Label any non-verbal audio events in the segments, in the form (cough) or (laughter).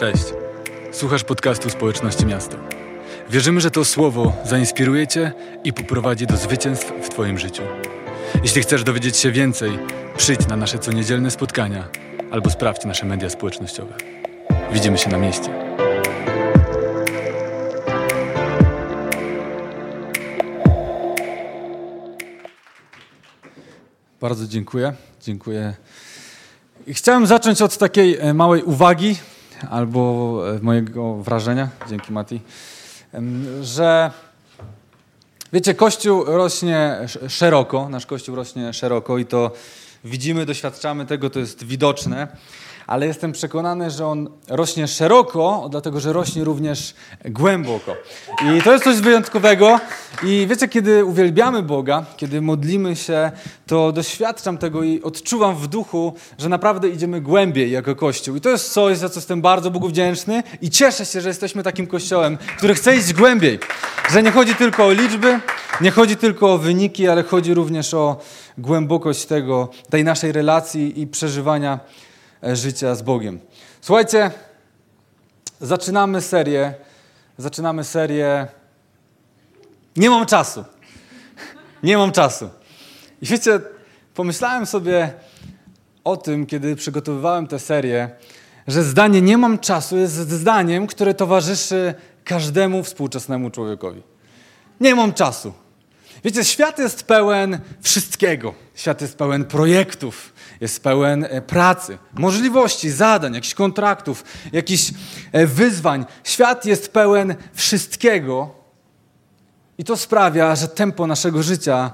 Cześć. Słuchasz podcastu Społeczności Miasta. Wierzymy, że to słowo zainspiruje Cię i poprowadzi do zwycięstw w Twoim życiu. Jeśli chcesz dowiedzieć się więcej, przyjdź na nasze coniedzielne spotkania albo sprawdź nasze media społecznościowe. Widzimy się na mieście. Bardzo dziękuję. Dziękuję. Chciałem zacząć od takiej e, małej uwagi albo e, mojego wrażenia, dzięki Mati, że wiecie, Kościół rośnie sz- szeroko, nasz Kościół rośnie szeroko i to widzimy, doświadczamy tego, to jest widoczne, ale jestem przekonany, że on rośnie szeroko, dlatego że rośnie również głęboko. I to jest coś wyjątkowego. I wiecie, kiedy uwielbiamy Boga, kiedy modlimy się, to doświadczam tego i odczuwam w duchu, że naprawdę idziemy głębiej jako Kościół. I to jest coś, za co jestem bardzo Bogu wdzięczny i cieszę się, że jesteśmy takim Kościołem, który chce iść głębiej. Że nie chodzi tylko o liczby, nie chodzi tylko o wyniki, ale chodzi również o głębokość tego, tej naszej relacji i przeżywania życia z Bogiem. Słuchajcie, zaczynamy serię. Zaczynamy serię. Nie mam czasu. Nie mam czasu. I wiecie, pomyślałem sobie o tym, kiedy przygotowywałem tę serię, że zdanie nie mam czasu jest zdaniem, które towarzyszy każdemu współczesnemu człowiekowi. Nie mam czasu. Wiecie, świat jest pełen wszystkiego. Świat jest pełen projektów, jest pełen e, pracy, możliwości, zadań, jakichś kontraktów, jakichś e, wyzwań. Świat jest pełen wszystkiego i to sprawia, że tempo naszego życia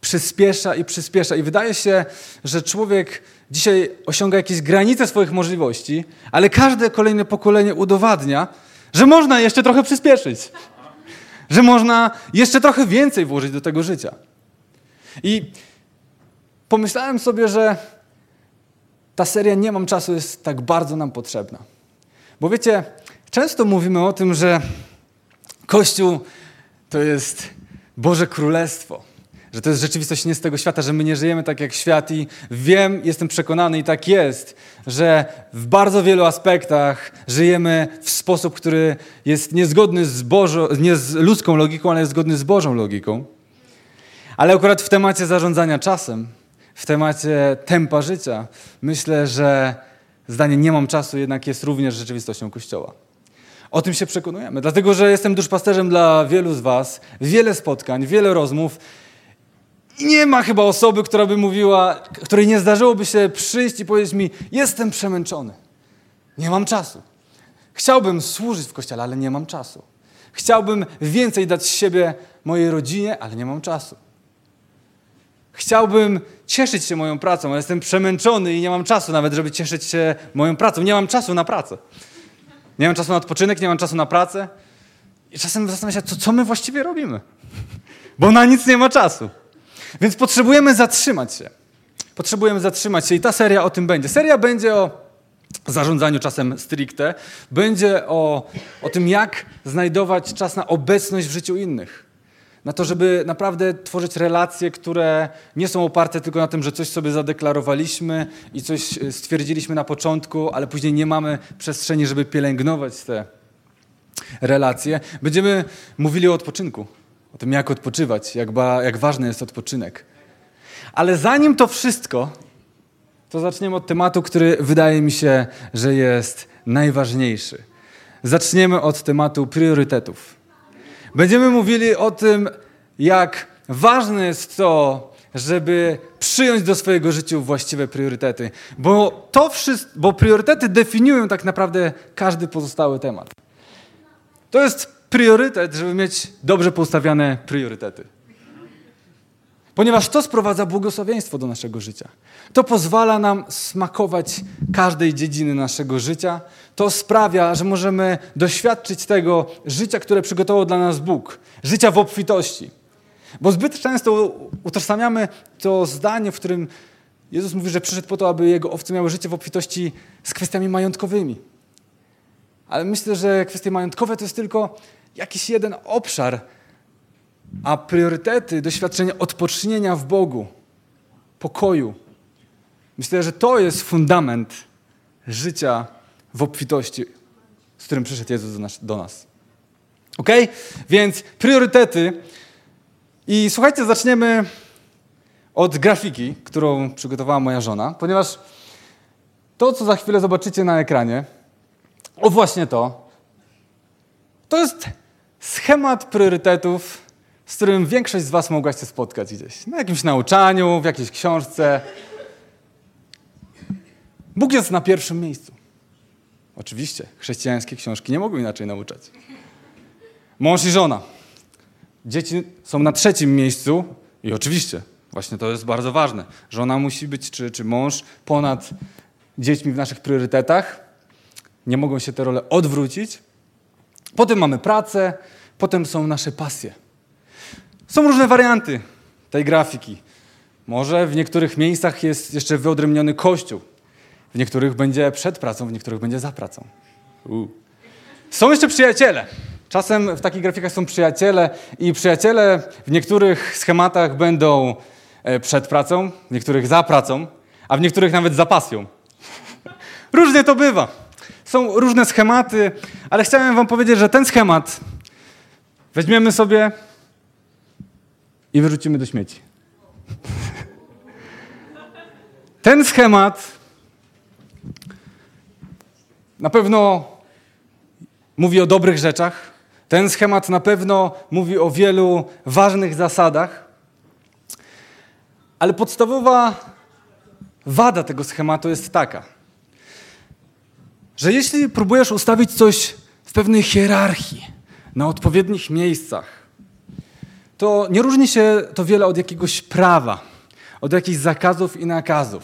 przyspiesza i przyspiesza. I wydaje się, że człowiek dzisiaj osiąga jakieś granice swoich możliwości, ale każde kolejne pokolenie udowadnia, że można jeszcze trochę przyspieszyć że można jeszcze trochę więcej włożyć do tego życia. I pomyślałem sobie, że ta seria Nie mam czasu jest tak bardzo nam potrzebna. Bo wiecie, często mówimy o tym, że Kościół to jest Boże Królestwo, że to jest rzeczywistość nie z tego świata, że my nie żyjemy tak jak świat i wiem, jestem przekonany i tak jest, że w bardzo wielu aspektach żyjemy w sposób, który jest niezgodny z, Bożo, nie z ludzką logiką, ale jest zgodny z Bożą logiką. Ale akurat w temacie zarządzania czasem, w temacie tempa życia, myślę, że zdanie nie mam czasu jednak jest również rzeczywistością Kościoła. O tym się przekonujemy, dlatego że jestem duszpasterzem dla wielu z Was, wiele spotkań, wiele rozmów i nie ma chyba osoby, która by mówiła, której nie zdarzyłoby się przyjść i powiedzieć mi: Jestem przemęczony. Nie mam czasu. Chciałbym służyć w kościele, ale nie mam czasu. Chciałbym więcej dać z siebie mojej rodzinie, ale nie mam czasu. Chciałbym cieszyć się moją pracą, ale jestem przemęczony i nie mam czasu nawet, żeby cieszyć się moją pracą. Nie mam czasu na pracę. Nie mam czasu na odpoczynek, nie mam czasu na pracę. I czasem zastanawiam się, co, co my właściwie robimy. Bo na nic nie ma czasu. Więc potrzebujemy zatrzymać się. Potrzebujemy zatrzymać się i ta seria o tym będzie. Seria będzie o zarządzaniu czasem stricte, będzie o, o tym, jak znajdować czas na obecność w życiu innych. Na to, żeby naprawdę tworzyć relacje, które nie są oparte tylko na tym, że coś sobie zadeklarowaliśmy i coś e, stwierdziliśmy na początku, ale później nie mamy przestrzeni, żeby pielęgnować te relacje. Będziemy mówili o odpoczynku o tym, jak odpoczywać, jak, ba, jak ważny jest odpoczynek. Ale zanim to wszystko, to zaczniemy od tematu, który wydaje mi się, że jest najważniejszy. Zaczniemy od tematu priorytetów. Będziemy mówili o tym, jak ważne jest to, żeby przyjąć do swojego życia właściwe priorytety, bo, to wszystko, bo priorytety definiują tak naprawdę każdy pozostały temat. To jest priorytet, żeby mieć dobrze postawione priorytety. Ponieważ to sprowadza błogosławieństwo do naszego życia. To pozwala nam smakować każdej dziedziny naszego życia. To sprawia, że możemy doświadczyć tego życia, które przygotował dla nas Bóg. Życia w obfitości. Bo zbyt często utożsamiamy to zdanie, w którym Jezus mówi, że przyszedł po to, aby Jego owce miały życie w obfitości z kwestiami majątkowymi. Ale myślę, że kwestie majątkowe to jest tylko jakiś jeden obszar, a priorytety, doświadczenie odpocznienia w Bogu, pokoju. Myślę, że to jest fundament życia w obfitości, z którym przyszedł Jezus do nas. Do nas. Ok? Więc priorytety. I słuchajcie, zaczniemy od grafiki, którą przygotowała moja żona, ponieważ to, co za chwilę zobaczycie na ekranie, o właśnie to, to jest schemat priorytetów, z którym większość z Was mogła się spotkać gdzieś. Na jakimś nauczaniu, w jakiejś książce. Bóg jest na pierwszym miejscu. Oczywiście, chrześcijańskie książki nie mogą inaczej nauczać. Mąż i żona. Dzieci są na trzecim miejscu i oczywiście, właśnie to jest bardzo ważne. Żona musi być, czy, czy mąż, ponad dziećmi w naszych priorytetach. Nie mogą się te role odwrócić. Potem mamy pracę, potem są nasze pasje. Są różne warianty tej grafiki. Może w niektórych miejscach jest jeszcze wyodrębniony kościół. W niektórych będzie przed pracą, w niektórych będzie za pracą. U. Są jeszcze przyjaciele. Czasem w takich grafikach są przyjaciele i przyjaciele w niektórych schematach będą e, przed pracą, w niektórych za pracą, a w niektórych nawet za pasją. Różnie to bywa. Są różne schematy, ale chciałem wam powiedzieć, że ten schemat weźmiemy sobie i wyrzucimy do śmieci. Ten schemat na pewno mówi o dobrych rzeczach. Ten schemat na pewno mówi o wielu ważnych zasadach. Ale podstawowa wada tego schematu jest taka, że jeśli próbujesz ustawić coś w pewnej hierarchii, na odpowiednich miejscach, to nie różni się to wiele od jakiegoś prawa, od jakichś zakazów i nakazów.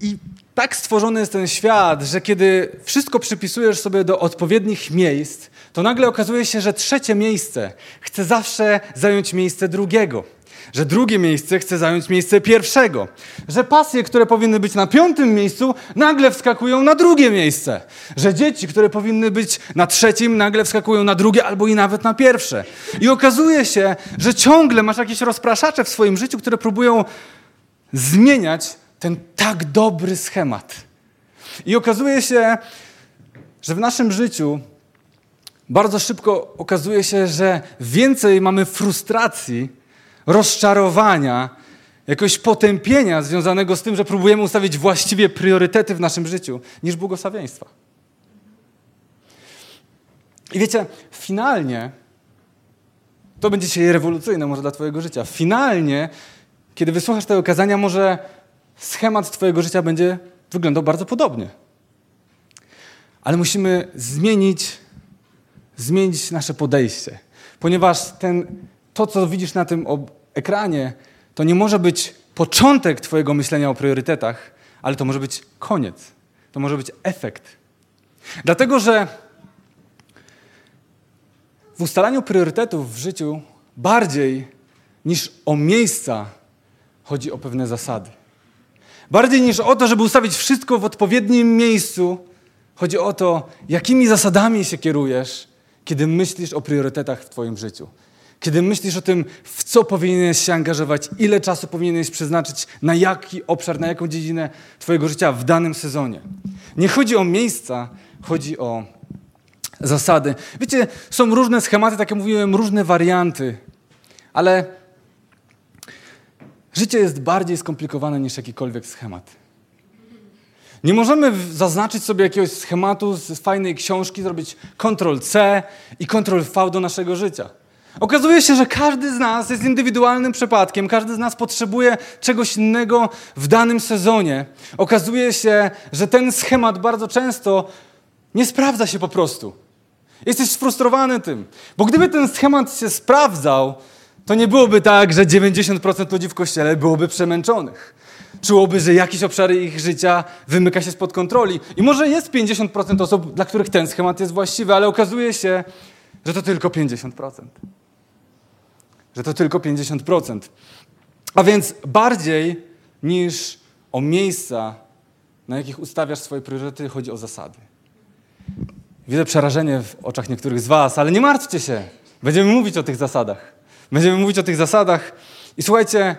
I tak stworzony jest ten świat, że kiedy wszystko przypisujesz sobie do odpowiednich miejsc, to nagle okazuje się, że trzecie miejsce chce zawsze zająć miejsce drugiego. Że drugie miejsce chce zająć miejsce pierwszego. Że pasje, które powinny być na piątym miejscu, nagle wskakują na drugie miejsce. Że dzieci, które powinny być na trzecim, nagle wskakują na drugie albo i nawet na pierwsze. I okazuje się, że ciągle masz jakieś rozpraszacze w swoim życiu, które próbują zmieniać ten tak dobry schemat. I okazuje się, że w naszym życiu bardzo szybko okazuje się, że więcej mamy frustracji, rozczarowania, jakiegoś potępienia związanego z tym, że próbujemy ustawić właściwie priorytety w naszym życiu, niż błogosławieństwa. I wiecie, finalnie, to będzie dzisiaj rewolucyjne może dla Twojego życia. Finalnie, kiedy wysłuchasz tego kazania, może schemat Twojego życia będzie wyglądał bardzo podobnie. Ale musimy zmienić, zmienić nasze podejście, ponieważ ten, to, co widzisz na tym ekranie, to nie może być początek Twojego myślenia o priorytetach, ale to może być koniec. To może być efekt. Dlatego, że w ustalaniu priorytetów w życiu bardziej niż o miejsca chodzi o pewne zasady. Bardziej niż o to, żeby ustawić wszystko w odpowiednim miejscu, chodzi o to, jakimi zasadami się kierujesz, kiedy myślisz o priorytetach w Twoim życiu. Kiedy myślisz o tym, w co powinieneś się angażować, ile czasu powinieneś przeznaczyć, na jaki obszar, na jaką dziedzinę Twojego życia w danym sezonie. Nie chodzi o miejsca, chodzi o zasady. Wiecie, są różne schematy, tak jak mówiłem, różne warianty, ale Życie jest bardziej skomplikowane niż jakikolwiek schemat. Nie możemy zaznaczyć sobie jakiegoś schematu z fajnej książki, zrobić Ctrl-C i Ctrl-V do naszego życia. Okazuje się, że każdy z nas jest indywidualnym przypadkiem, każdy z nas potrzebuje czegoś innego w danym sezonie. Okazuje się, że ten schemat bardzo często nie sprawdza się po prostu. Jesteś sfrustrowany tym, bo gdyby ten schemat się sprawdzał, to nie byłoby tak, że 90% ludzi w kościele byłoby przemęczonych. Czułoby, że jakieś obszary ich życia wymyka się spod kontroli. I może jest 50% osób, dla których ten schemat jest właściwy, ale okazuje się, że to tylko 50%. Że to tylko 50%. A więc bardziej niż o miejsca, na jakich ustawiasz swoje priorytety, chodzi o zasady. Widzę przerażenie w oczach niektórych z Was, ale nie martwcie się. Będziemy mówić o tych zasadach. Będziemy mówić o tych zasadach. I słuchajcie,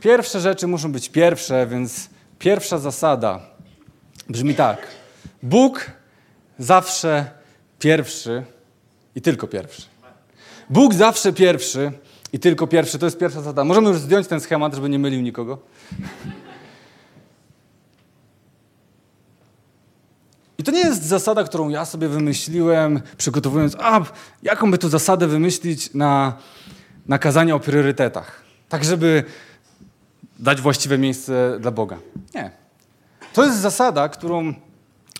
pierwsze rzeczy muszą być pierwsze, więc pierwsza zasada brzmi tak. Bóg zawsze pierwszy i tylko pierwszy. Bóg zawsze pierwszy i tylko pierwszy. To jest pierwsza zasada. Możemy już zdjąć ten schemat, żeby nie mylił nikogo. I to nie jest zasada, którą ja sobie wymyśliłem, przygotowując, a jaką by tu zasadę wymyślić na, na kazanie o priorytetach, tak żeby dać właściwe miejsce dla Boga. Nie. To jest zasada, którą,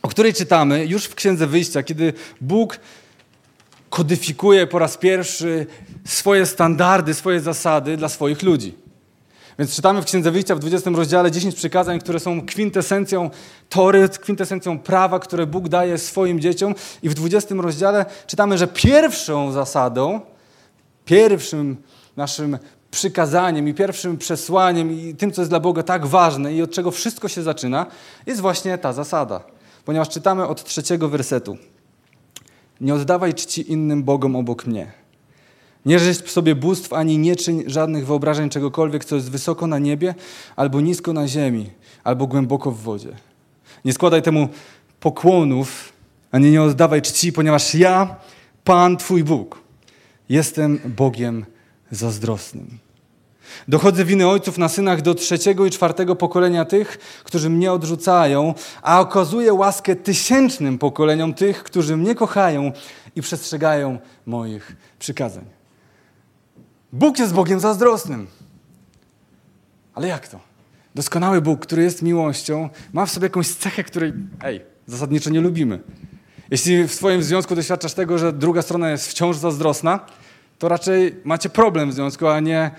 o której czytamy już w Księdze Wyjścia, kiedy Bóg kodyfikuje po raz pierwszy swoje standardy, swoje zasady dla swoich ludzi. Więc czytamy w Księdze Wyjścia w 20 rozdziale 10 przykazań, które są kwintesencją tory, kwintesencją prawa, które Bóg daje swoim dzieciom. I w 20 rozdziale czytamy, że pierwszą zasadą, pierwszym naszym przykazaniem i pierwszym przesłaniem i tym, co jest dla Boga tak ważne i od czego wszystko się zaczyna, jest właśnie ta zasada. Ponieważ czytamy od trzeciego wersetu. Nie oddawaj czci innym Bogom obok mnie. Nie rzeź sobie bóstw, ani nie czyń żadnych wyobrażeń czegokolwiek, co jest wysoko na niebie, albo nisko na ziemi, albo głęboko w wodzie. Nie składaj temu pokłonów, ani nie oddawaj czci, ponieważ ja, Pan Twój Bóg, jestem Bogiem zazdrosnym. Dochodzę winy ojców na synach do trzeciego i czwartego pokolenia tych, którzy mnie odrzucają, a okazuję łaskę tysięcznym pokoleniom tych, którzy mnie kochają i przestrzegają moich przykazań. Bóg jest Bogiem zazdrosnym. Ale jak to? Doskonały Bóg, który jest miłością, ma w sobie jakąś cechę, której, ej, zasadniczo nie lubimy. Jeśli w swoim związku doświadczasz tego, że druga strona jest wciąż zazdrosna, to raczej macie problem w związku, a nie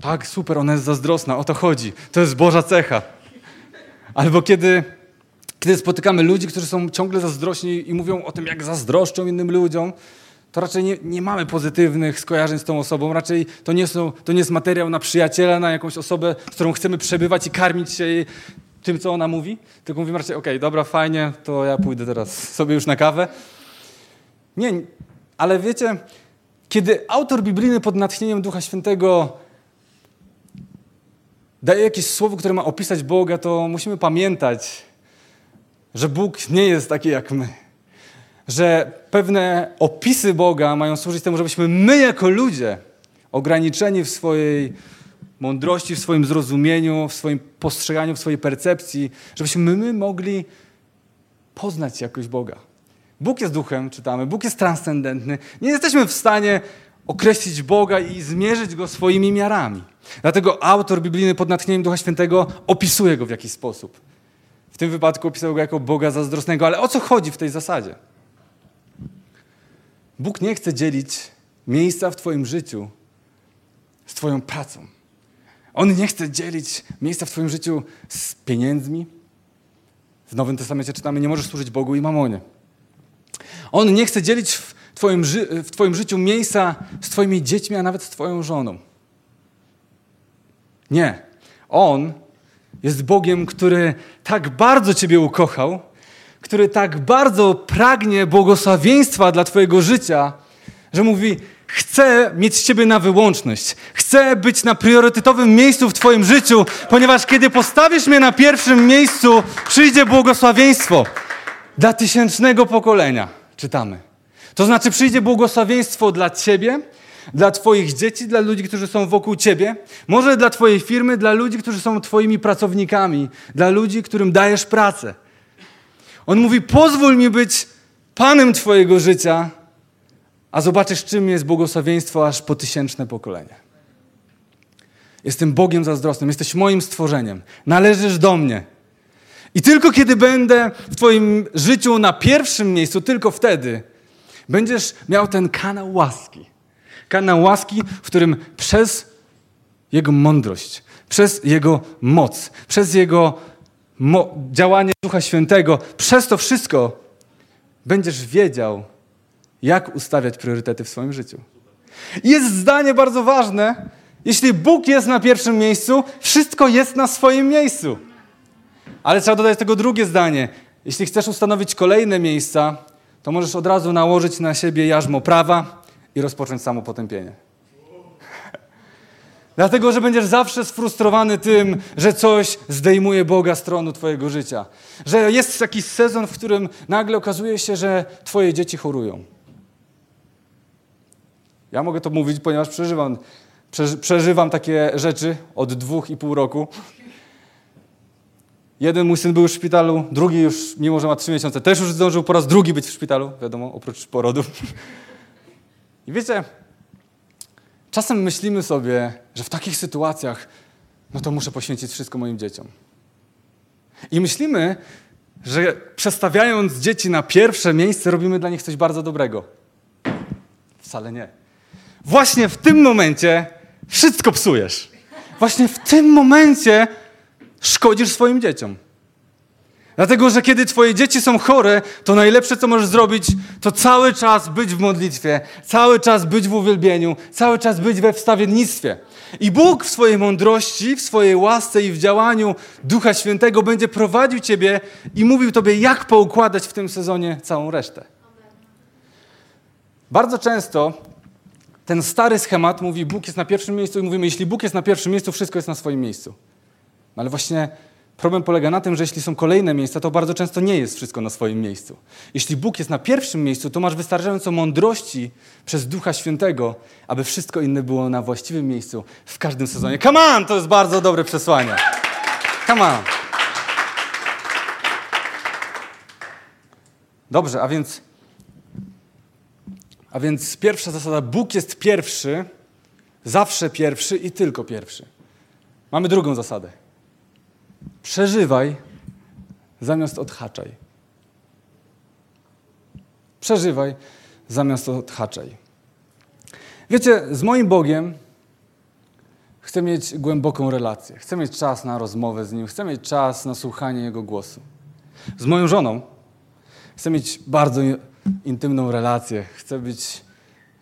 tak, super, ona jest zazdrosna, o to chodzi. To jest Boża cecha. Albo kiedy, kiedy spotykamy ludzi, którzy są ciągle zazdrośni i mówią o tym, jak zazdroszczą innym ludziom, to raczej nie, nie, mamy pozytywnych skojarzeń z tą osobą. Raczej to nie, są, to nie jest materiał na przyjaciela, na jakąś osobę, z którą chcemy przebywać i karmić się jej tym, co ona mówi. Tylko mówimy raczej, okej, okay, dobra, fajnie, to ja pójdę teraz sobie już na kawę. Nie, ale wiecie, kiedy autor biblijny pod natchnieniem Ducha Świętego daje jakieś słowo, które ma opisać Boga, to musimy pamiętać, że Bóg nie jest taki jak my że pewne opisy Boga mają służyć temu, żebyśmy my jako ludzie, ograniczeni w swojej mądrości, w swoim zrozumieniu, w swoim postrzeganiu, w swojej percepcji, żebyśmy my mogli poznać jakoś Boga. Bóg jest duchem, czytamy, Bóg jest transcendentny. Nie jesteśmy w stanie określić Boga i zmierzyć Go swoimi miarami. Dlatego autor biblijny pod natchnieniem Ducha Świętego opisuje Go w jakiś sposób. W tym wypadku opisał Go jako Boga zazdrosnego. Ale o co chodzi w tej zasadzie? Bóg nie chce dzielić miejsca w Twoim życiu z Twoją pracą. On nie chce dzielić miejsca w Twoim życiu z pieniędzmi. W Nowym Testamencie czytamy, nie możesz służyć Bogu i mamonie. On nie chce dzielić Twoim, w twoim życiu miejsca z Twoimi dziećmi, a nawet z Twoją żoną. Nie. On jest Bogiem, który tak bardzo Ciebie ukochał, który tak bardzo pragnie błogosławieństwa dla Twojego życia, że mówi: Chcę mieć Ciebie na wyłączność. Chcę być na priorytetowym miejscu w Twoim życiu, ponieważ kiedy postawisz mnie na pierwszym miejscu, przyjdzie błogosławieństwo dla tysięcznego pokolenia. Czytamy. To znaczy, przyjdzie błogosławieństwo dla Ciebie, dla Twoich dzieci, dla ludzi, którzy są wokół Ciebie, może dla Twojej firmy, dla ludzi, którzy są Twoimi pracownikami, dla ludzi, którym dajesz pracę. On mówi: Pozwól mi być Panem Twojego życia, a zobaczysz, czym jest błogosławieństwo aż po tysięczne pokolenie. Jestem Bogiem zazdrosnym, jesteś moim stworzeniem, należysz do mnie. I tylko kiedy będę w Twoim życiu na pierwszym miejscu, tylko wtedy będziesz miał ten kanał łaski. Kanał łaski, w którym przez Jego mądrość, przez Jego moc, przez Jego działanie Ducha Świętego, przez to wszystko będziesz wiedział, jak ustawiać priorytety w swoim życiu. Jest zdanie bardzo ważne. Jeśli Bóg jest na pierwszym miejscu, wszystko jest na swoim miejscu. Ale trzeba dodać tego drugie zdanie. Jeśli chcesz ustanowić kolejne miejsca, to możesz od razu nałożyć na siebie jarzmo prawa i rozpocząć samo potępienie. (laughs) Dlatego, że będziesz zawsze sfrustrowany tym, że coś zdejmuje Boga z tronu Twojego życia. Że jest jakiś sezon, w którym nagle okazuje się, że Twoje dzieci chorują. Ja mogę to mówić, ponieważ przeżywam, przeżywam takie rzeczy od dwóch i pół roku. Jeden mój syn był już w szpitalu, drugi już, mimo że ma trzy miesiące, też już zdążył po raz drugi być w szpitalu, wiadomo, oprócz porodów. I wiecie, czasem myślimy sobie, że w takich sytuacjach, no to muszę poświęcić wszystko moim dzieciom. I myślimy, że przestawiając dzieci na pierwsze miejsce, robimy dla nich coś bardzo dobrego. Wcale nie. Właśnie w tym momencie wszystko psujesz. Właśnie w tym momencie szkodzisz swoim dzieciom. Dlatego, że kiedy twoje dzieci są chore, to najlepsze, co możesz zrobić, to cały czas być w modlitwie, cały czas być w uwielbieniu, cały czas być we wstawiennictwie. I Bóg w swojej mądrości, w swojej łasce i w działaniu Ducha Świętego będzie prowadził ciebie i mówił tobie, jak poukładać w tym sezonie całą resztę. Bardzo często ten stary schemat mówi, Bóg jest na pierwszym miejscu i mówimy, jeśli Bóg jest na pierwszym miejscu, wszystko jest na swoim miejscu. No ale właśnie problem polega na tym, że jeśli są kolejne miejsca, to bardzo często nie jest wszystko na swoim miejscu. Jeśli Bóg jest na pierwszym miejscu, to masz wystarczająco mądrości przez Ducha Świętego, aby wszystko inne było na właściwym miejscu w każdym sezonie. Come on! To jest bardzo dobre przesłanie. Come on! Dobrze, a więc a więc pierwsza zasada, Bóg jest pierwszy, zawsze pierwszy i tylko pierwszy. Mamy drugą zasadę. Przeżywaj zamiast odhaczaj. Przeżywaj zamiast odhaczaj. Wiecie, z moim Bogiem chcę mieć głęboką relację. Chcę mieć czas na rozmowę z Nim. Chcę mieć czas na słuchanie Jego głosu. Z moją żoną chcę mieć bardzo intymną relację. Chcę być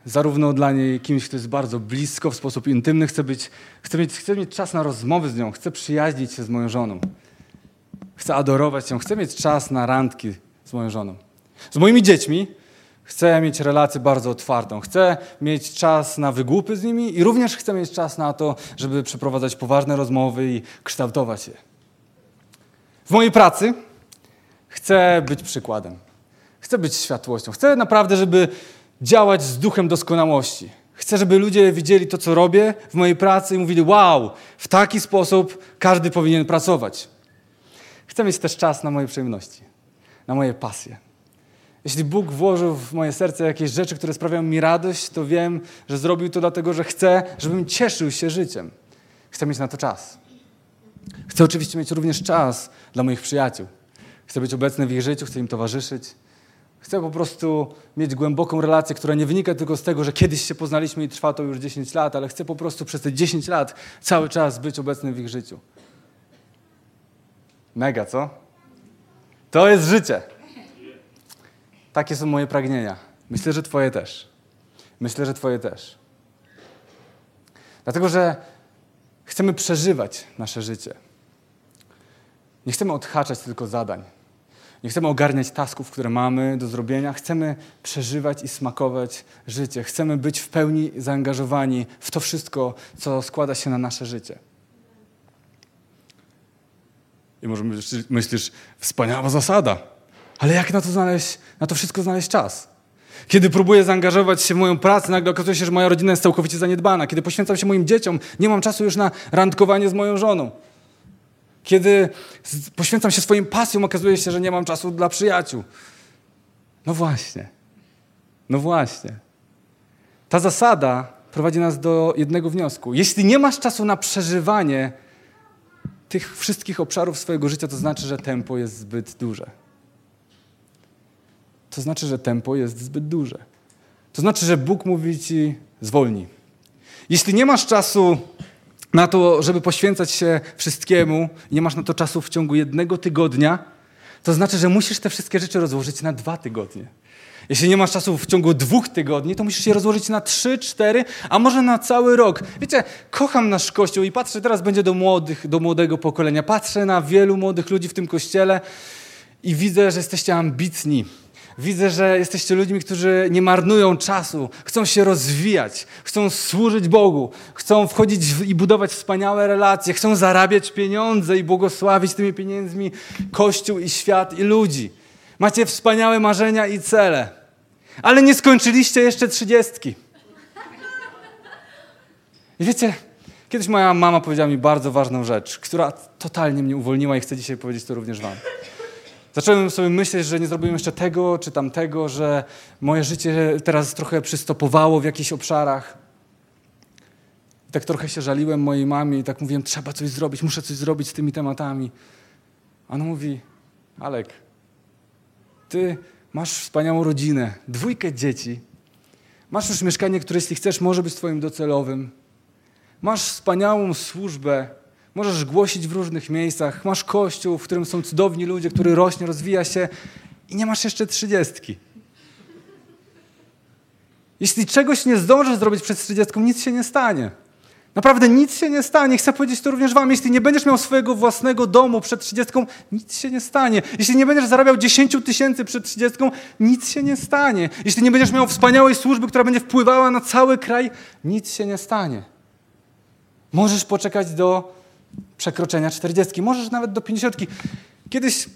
zarówno dla niej kimś, kto jest bardzo blisko, w sposób intymny. Chcę, być, chcę, mieć, chcę mieć czas na rozmowy z nią. Chcę przyjaźnić się z moją żoną. Chcę adorować ją. Chcę mieć czas na randki z moją żoną. Z moimi dziećmi chcę mieć relację bardzo otwartą. Chcę mieć czas na wygłupy z nimi i również chcę mieć czas na to, żeby przeprowadzać poważne rozmowy i kształtować je. W mojej pracy chcę być przykładem. Chcę być światłością. Chcę naprawdę, żeby działać z duchem doskonałości. Chcę, żeby ludzie widzieli to, co robię w mojej pracy i mówili: Wow, w taki sposób każdy powinien pracować. Chcę mieć też czas na moje przyjemności, na moje pasje. Jeśli Bóg włożył w moje serce jakieś rzeczy, które sprawiają mi radość, to wiem, że zrobił to dlatego, że chce, żebym cieszył się życiem. Chcę mieć na to czas. Chcę oczywiście mieć również czas dla moich przyjaciół. Chcę być obecny w ich życiu, chcę im towarzyszyć. Chcę po prostu mieć głęboką relację, która nie wynika tylko z tego, że kiedyś się poznaliśmy i trwa to już 10 lat, ale chcę po prostu przez te 10 lat cały czas być obecnym w ich życiu. Mega, co? To jest życie. Takie są moje pragnienia. Myślę, że Twoje też. Myślę, że Twoje też. Dlatego, że chcemy przeżywać nasze życie. Nie chcemy odhaczać tylko zadań. Nie chcemy ogarniać tasków, które mamy do zrobienia. Chcemy przeżywać i smakować życie. Chcemy być w pełni zaangażowani w to wszystko, co składa się na nasze życie. I może myślisz, wspaniała zasada, ale jak na to znaleźć, na to wszystko znaleźć czas? Kiedy próbuję zaangażować się w moją pracę, nagle okazuje się, że moja rodzina jest całkowicie zaniedbana. Kiedy poświęcam się moim dzieciom, nie mam czasu już na randkowanie z moją żoną. Kiedy poświęcam się swoim pasjom, okazuje się, że nie mam czasu dla przyjaciół. No właśnie. No właśnie. Ta zasada prowadzi nas do jednego wniosku. Jeśli nie masz czasu na przeżywanie tych wszystkich obszarów swojego życia, to znaczy, że tempo jest zbyt duże. To znaczy, że tempo jest zbyt duże. To znaczy, że Bóg mówi ci zwolnij. Jeśli nie masz czasu na to, żeby poświęcać się wszystkiemu, nie masz na to czasu w ciągu jednego tygodnia, to znaczy, że musisz te wszystkie rzeczy rozłożyć na dwa tygodnie. Jeśli nie masz czasu w ciągu dwóch tygodni, to musisz je rozłożyć na trzy, cztery, a może na cały rok. Wiecie, kocham nasz kościół i patrzę, teraz będzie do młodych, do młodego pokolenia. Patrzę na wielu młodych ludzi w tym kościele i widzę, że jesteście ambitni. Widzę, że jesteście ludźmi, którzy nie marnują czasu, chcą się rozwijać, chcą służyć Bogu, chcą wchodzić w, i budować wspaniałe relacje, chcą zarabiać pieniądze i błogosławić tymi pieniędzmi Kościół i świat i ludzi. Macie wspaniałe marzenia i cele, ale nie skończyliście jeszcze trzydziestki. I wiecie, kiedyś moja mama powiedziała mi bardzo ważną rzecz, która totalnie mnie uwolniła i chcę dzisiaj powiedzieć to również wam. Zacząłem sobie myśleć, że nie zrobiłem jeszcze tego czy tamtego, że moje życie teraz trochę przystopowało w jakichś obszarach. I tak trochę się żaliłem mojej mamie i tak mówiłem, trzeba coś zrobić, muszę coś zrobić z tymi tematami. A ona mówi, Alek, ty masz wspaniałą rodzinę, dwójkę dzieci, masz już mieszkanie, które jeśli chcesz może być twoim docelowym, masz wspaniałą służbę, Możesz głosić w różnych miejscach, masz kościół, w którym są cudowni ludzie, który rośnie, rozwija się i nie masz jeszcze trzydziestki. Jeśli czegoś nie zdążysz zrobić przed trzydziestką, nic się nie stanie. Naprawdę nic się nie stanie. Chcę powiedzieć to również wam. Jeśli nie będziesz miał swojego własnego domu przed trzydziestką, nic się nie stanie. Jeśli nie będziesz zarabiał 10 tysięcy przed trzydziestką, nic się nie stanie. Jeśli nie będziesz miał wspaniałej służby, która będzie wpływała na cały kraj, nic się nie stanie. Możesz poczekać do przekroczenia 40, możesz nawet do 50. Kiedyś,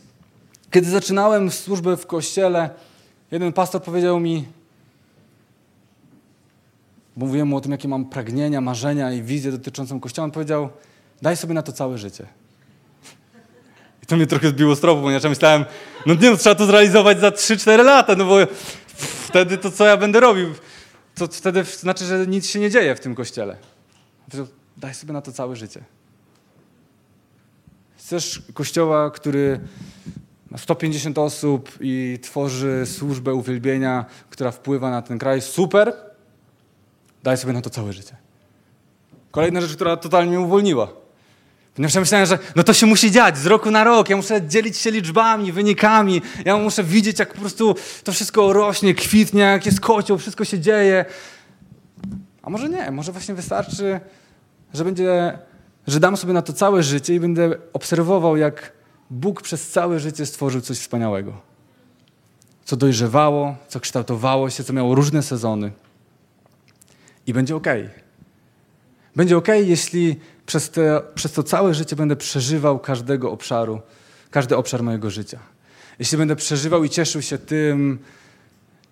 kiedy zaczynałem służbę w kościele, jeden pastor powiedział mi, bo mówiłem mu o tym, jakie mam pragnienia, marzenia i wizję dotyczącą kościoła, on powiedział, daj sobie na to całe życie. I to mnie trochę zbiło z tropu, ponieważ ja myślałem, no nie, no, trzeba to zrealizować za 3-4 lata, no bo wtedy to co ja będę robił? To wtedy znaczy, że nic się nie dzieje w tym kościele. Daj sobie na to całe życie. Chcesz kościoła, który ma 150 osób i tworzy służbę uwielbienia, która wpływa na ten kraj? Super! Daj sobie na to całe życie. Kolejna rzecz, która totalnie mnie uwolniła. Ponieważ ja myślałem, że no to się musi dziać z roku na rok. Ja muszę dzielić się liczbami, wynikami. Ja muszę widzieć, jak po prostu to wszystko rośnie, kwitnie, jak jest kocioł, wszystko się dzieje. A może nie, może właśnie wystarczy, że będzie że dam sobie na to całe życie i będę obserwował, jak Bóg przez całe życie stworzył coś wspaniałego. Co dojrzewało, co kształtowało się, co miało różne sezony. I będzie ok. Będzie ok, jeśli przez, te, przez to całe życie będę przeżywał każdego obszaru, każdy obszar mojego życia. Jeśli będę przeżywał i cieszył się tym,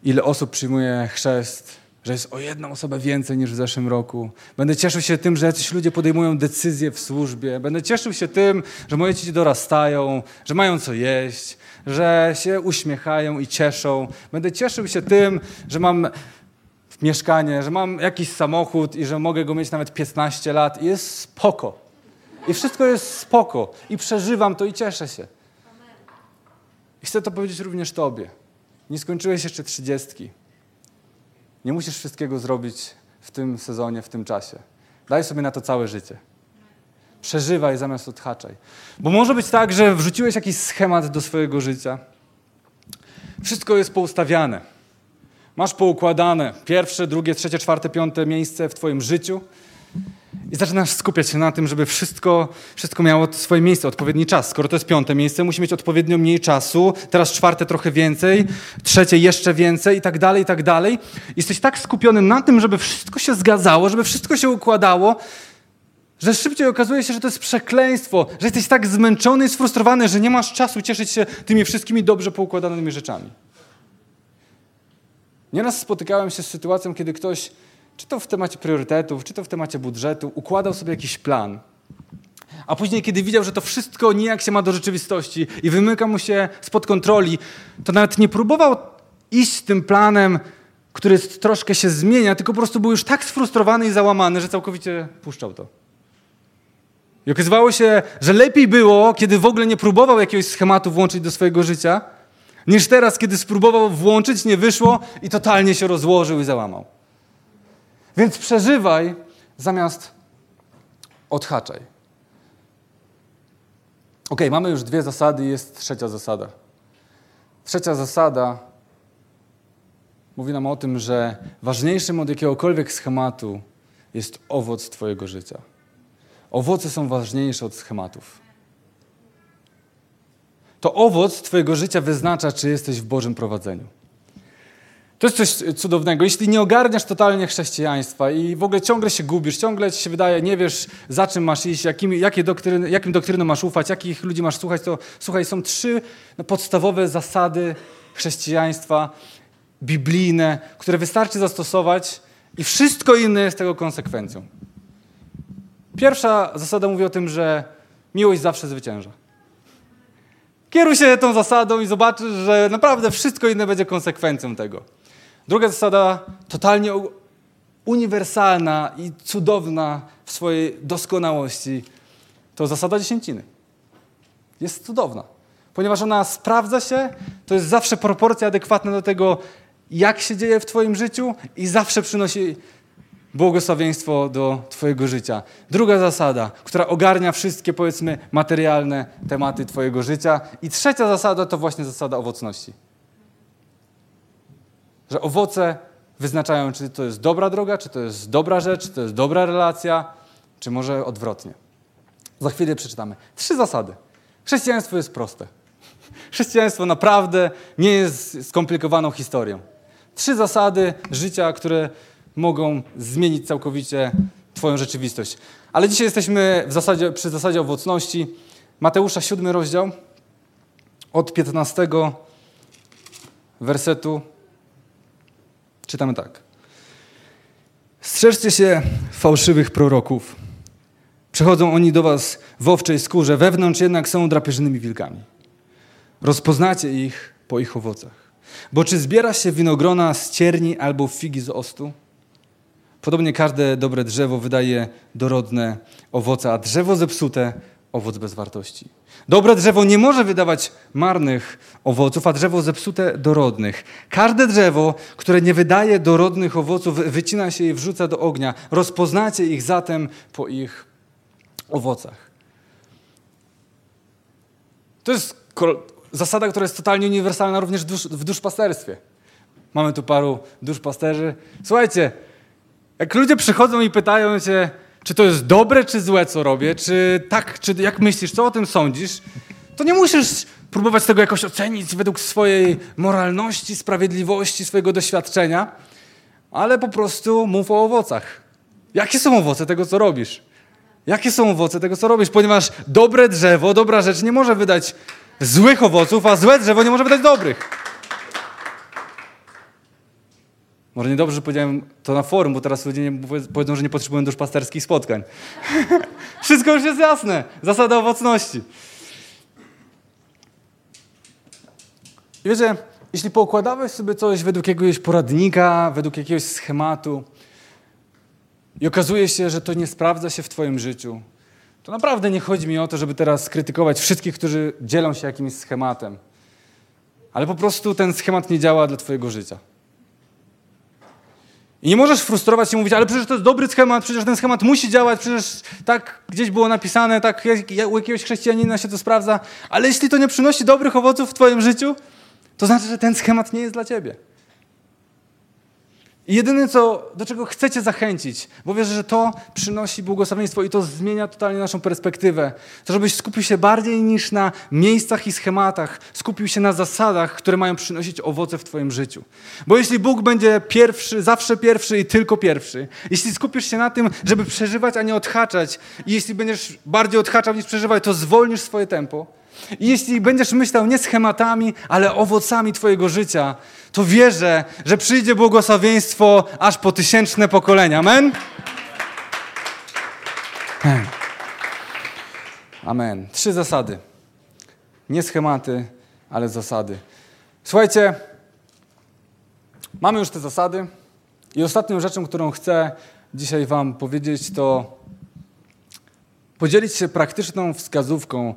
ile osób przyjmuje chrzest, że jest o jedną osobę więcej niż w zeszłym roku. Będę cieszył się tym, że jacyś ludzie podejmują decyzje w służbie. Będę cieszył się tym, że moje dzieci dorastają, że mają co jeść, że się uśmiechają i cieszą. Będę cieszył się tym, że mam mieszkanie, że mam jakiś samochód i że mogę go mieć nawet 15 lat i jest spoko. I wszystko jest spoko. I przeżywam to i cieszę się. I chcę to powiedzieć również Tobie. Nie skończyłeś jeszcze trzydziestki. Nie musisz wszystkiego zrobić w tym sezonie, w tym czasie. Daj sobie na to całe życie. Przeżywaj zamiast odhaczaj. Bo może być tak, że wrzuciłeś jakiś schemat do swojego życia. Wszystko jest poustawiane. Masz poukładane pierwsze, drugie, trzecie, czwarte, piąte miejsce w Twoim życiu. I zaczynasz skupiać się na tym, żeby wszystko, wszystko miało swoje miejsce, odpowiedni czas. Skoro to jest piąte miejsce, musi mieć odpowiednio mniej czasu, teraz czwarte trochę więcej, trzecie jeszcze więcej i tak dalej, i tak dalej. Jesteś tak skupiony na tym, żeby wszystko się zgadzało, żeby wszystko się układało, że szybciej okazuje się, że to jest przekleństwo, że jesteś tak zmęczony i sfrustrowany, że nie masz czasu cieszyć się tymi wszystkimi dobrze poukładanymi rzeczami. Nieraz spotykałem się z sytuacją, kiedy ktoś czy to w temacie priorytetów, czy to w temacie budżetu, układał sobie jakiś plan. A później, kiedy widział, że to wszystko nijak się ma do rzeczywistości i wymyka mu się spod kontroli, to nawet nie próbował iść tym planem, który troszkę się zmienia, tylko po prostu był już tak sfrustrowany i załamany, że całkowicie puszczał to. I okazywało się, że lepiej było, kiedy w ogóle nie próbował jakiegoś schematu włączyć do swojego życia, niż teraz, kiedy spróbował włączyć, nie wyszło i totalnie się rozłożył i załamał. Więc przeżywaj zamiast odhaczaj. Ok, mamy już dwie zasady, jest trzecia zasada. Trzecia zasada mówi nam o tym, że ważniejszym od jakiegokolwiek schematu jest owoc Twojego życia. Owoce są ważniejsze od schematów. to owoc Twojego życia wyznacza, czy jesteś w Bożym prowadzeniu. To jest coś cudownego. Jeśli nie ogarniasz totalnie chrześcijaństwa i w ogóle ciągle się gubisz, ciągle ci się wydaje, nie wiesz za czym masz iść, jakim, jakie doktryny, jakim doktrynom masz ufać, jakich ludzi masz słuchać, to słuchaj, są trzy no, podstawowe zasady chrześcijaństwa biblijne, które wystarczy zastosować i wszystko inne jest tego konsekwencją. Pierwsza zasada mówi o tym, że miłość zawsze zwycięża. Kieruj się tą zasadą i zobaczysz, że naprawdę wszystko inne będzie konsekwencją tego. Druga zasada, totalnie uniwersalna i cudowna w swojej doskonałości, to zasada dziesięciny. Jest cudowna, ponieważ ona sprawdza się, to jest zawsze proporcja adekwatna do tego, jak się dzieje w Twoim życiu i zawsze przynosi błogosławieństwo do Twojego życia. Druga zasada, która ogarnia wszystkie, powiedzmy, materialne tematy Twojego życia. I trzecia zasada to właśnie zasada owocności. Że owoce wyznaczają, czy to jest dobra droga, czy to jest dobra rzecz, czy to jest dobra relacja, czy może odwrotnie. Za chwilę przeczytamy. Trzy zasady. Chrześcijaństwo jest proste. (laughs) Chrześcijaństwo naprawdę nie jest skomplikowaną historią. Trzy zasady życia, które mogą zmienić całkowicie Twoją rzeczywistość. Ale dzisiaj jesteśmy w zasadzie, przy zasadzie owocności. Mateusza, siódmy rozdział, od 15 wersetu czytamy tak. Strzeżcie się fałszywych proroków. Przychodzą oni do was w owczej skórze, wewnątrz jednak są drapieżnymi wilkami. Rozpoznacie ich po ich owocach. Bo czy zbiera się winogrona z cierni albo figi z ostu? Podobnie każde dobre drzewo wydaje dorodne owoce, a drzewo zepsute owoc bez wartości. Dobre drzewo nie może wydawać marnych owoców, a drzewo zepsute dorodnych. Każde drzewo, które nie wydaje dorodnych owoców, wycina się i wrzuca do ognia. Rozpoznacie ich zatem po ich owocach. To jest zasada, która jest totalnie uniwersalna również w duszpasterstwie. Mamy tu paru duszpasterzy. Słuchajcie, jak ludzie przychodzą i pytają się, czy to jest dobre, czy złe, co robię, czy tak, czy jak myślisz, co o tym sądzisz, to nie musisz próbować tego jakoś ocenić według swojej moralności, sprawiedliwości, swojego doświadczenia, ale po prostu mów o owocach. Jakie są owoce tego, co robisz? Jakie są owoce tego, co robisz? Ponieważ dobre drzewo, dobra rzecz nie może wydać złych owoców, a złe drzewo nie może wydać dobrych. Może niedobrze, że powiedziałem to na forum, bo teraz ludzie nie powiedzą, że nie potrzebują duszpasterskich spotkań. (laughs) Wszystko już jest jasne. Zasada owocności. I wiecie, jeśli poukładałeś sobie coś według jakiegoś poradnika, według jakiegoś schematu i okazuje się, że to nie sprawdza się w twoim życiu, to naprawdę nie chodzi mi o to, żeby teraz skrytykować wszystkich, którzy dzielą się jakimś schematem. Ale po prostu ten schemat nie działa dla twojego życia. I nie możesz frustrować się i mówić, ale przecież to jest dobry schemat, przecież ten schemat musi działać, przecież tak gdzieś było napisane, tak u jakiegoś chrześcijanina się to sprawdza. Ale jeśli to nie przynosi dobrych owoców w twoim życiu, to znaczy, że ten schemat nie jest dla ciebie. I jedyne, co, do czego chcecie zachęcić, bo wierzę, że to przynosi błogosławieństwo i to zmienia totalnie naszą perspektywę, to żebyś skupił się bardziej niż na miejscach i schematach, skupił się na zasadach, które mają przynosić owoce w Twoim życiu. Bo jeśli Bóg będzie pierwszy, zawsze pierwszy i tylko pierwszy, jeśli skupisz się na tym, żeby przeżywać, a nie odhaczać, i jeśli będziesz bardziej odhaczał niż przeżywać, to zwolnisz swoje tempo, i jeśli będziesz myślał nie schematami, ale owocami Twojego życia, to wierzę, że przyjdzie błogosławieństwo aż po tysięczne pokolenia. Amen? Amen. Trzy zasady. Nie schematy, ale zasady. Słuchajcie, mamy już te zasady i ostatnią rzeczą, którą chcę dzisiaj Wam powiedzieć, to podzielić się praktyczną wskazówką,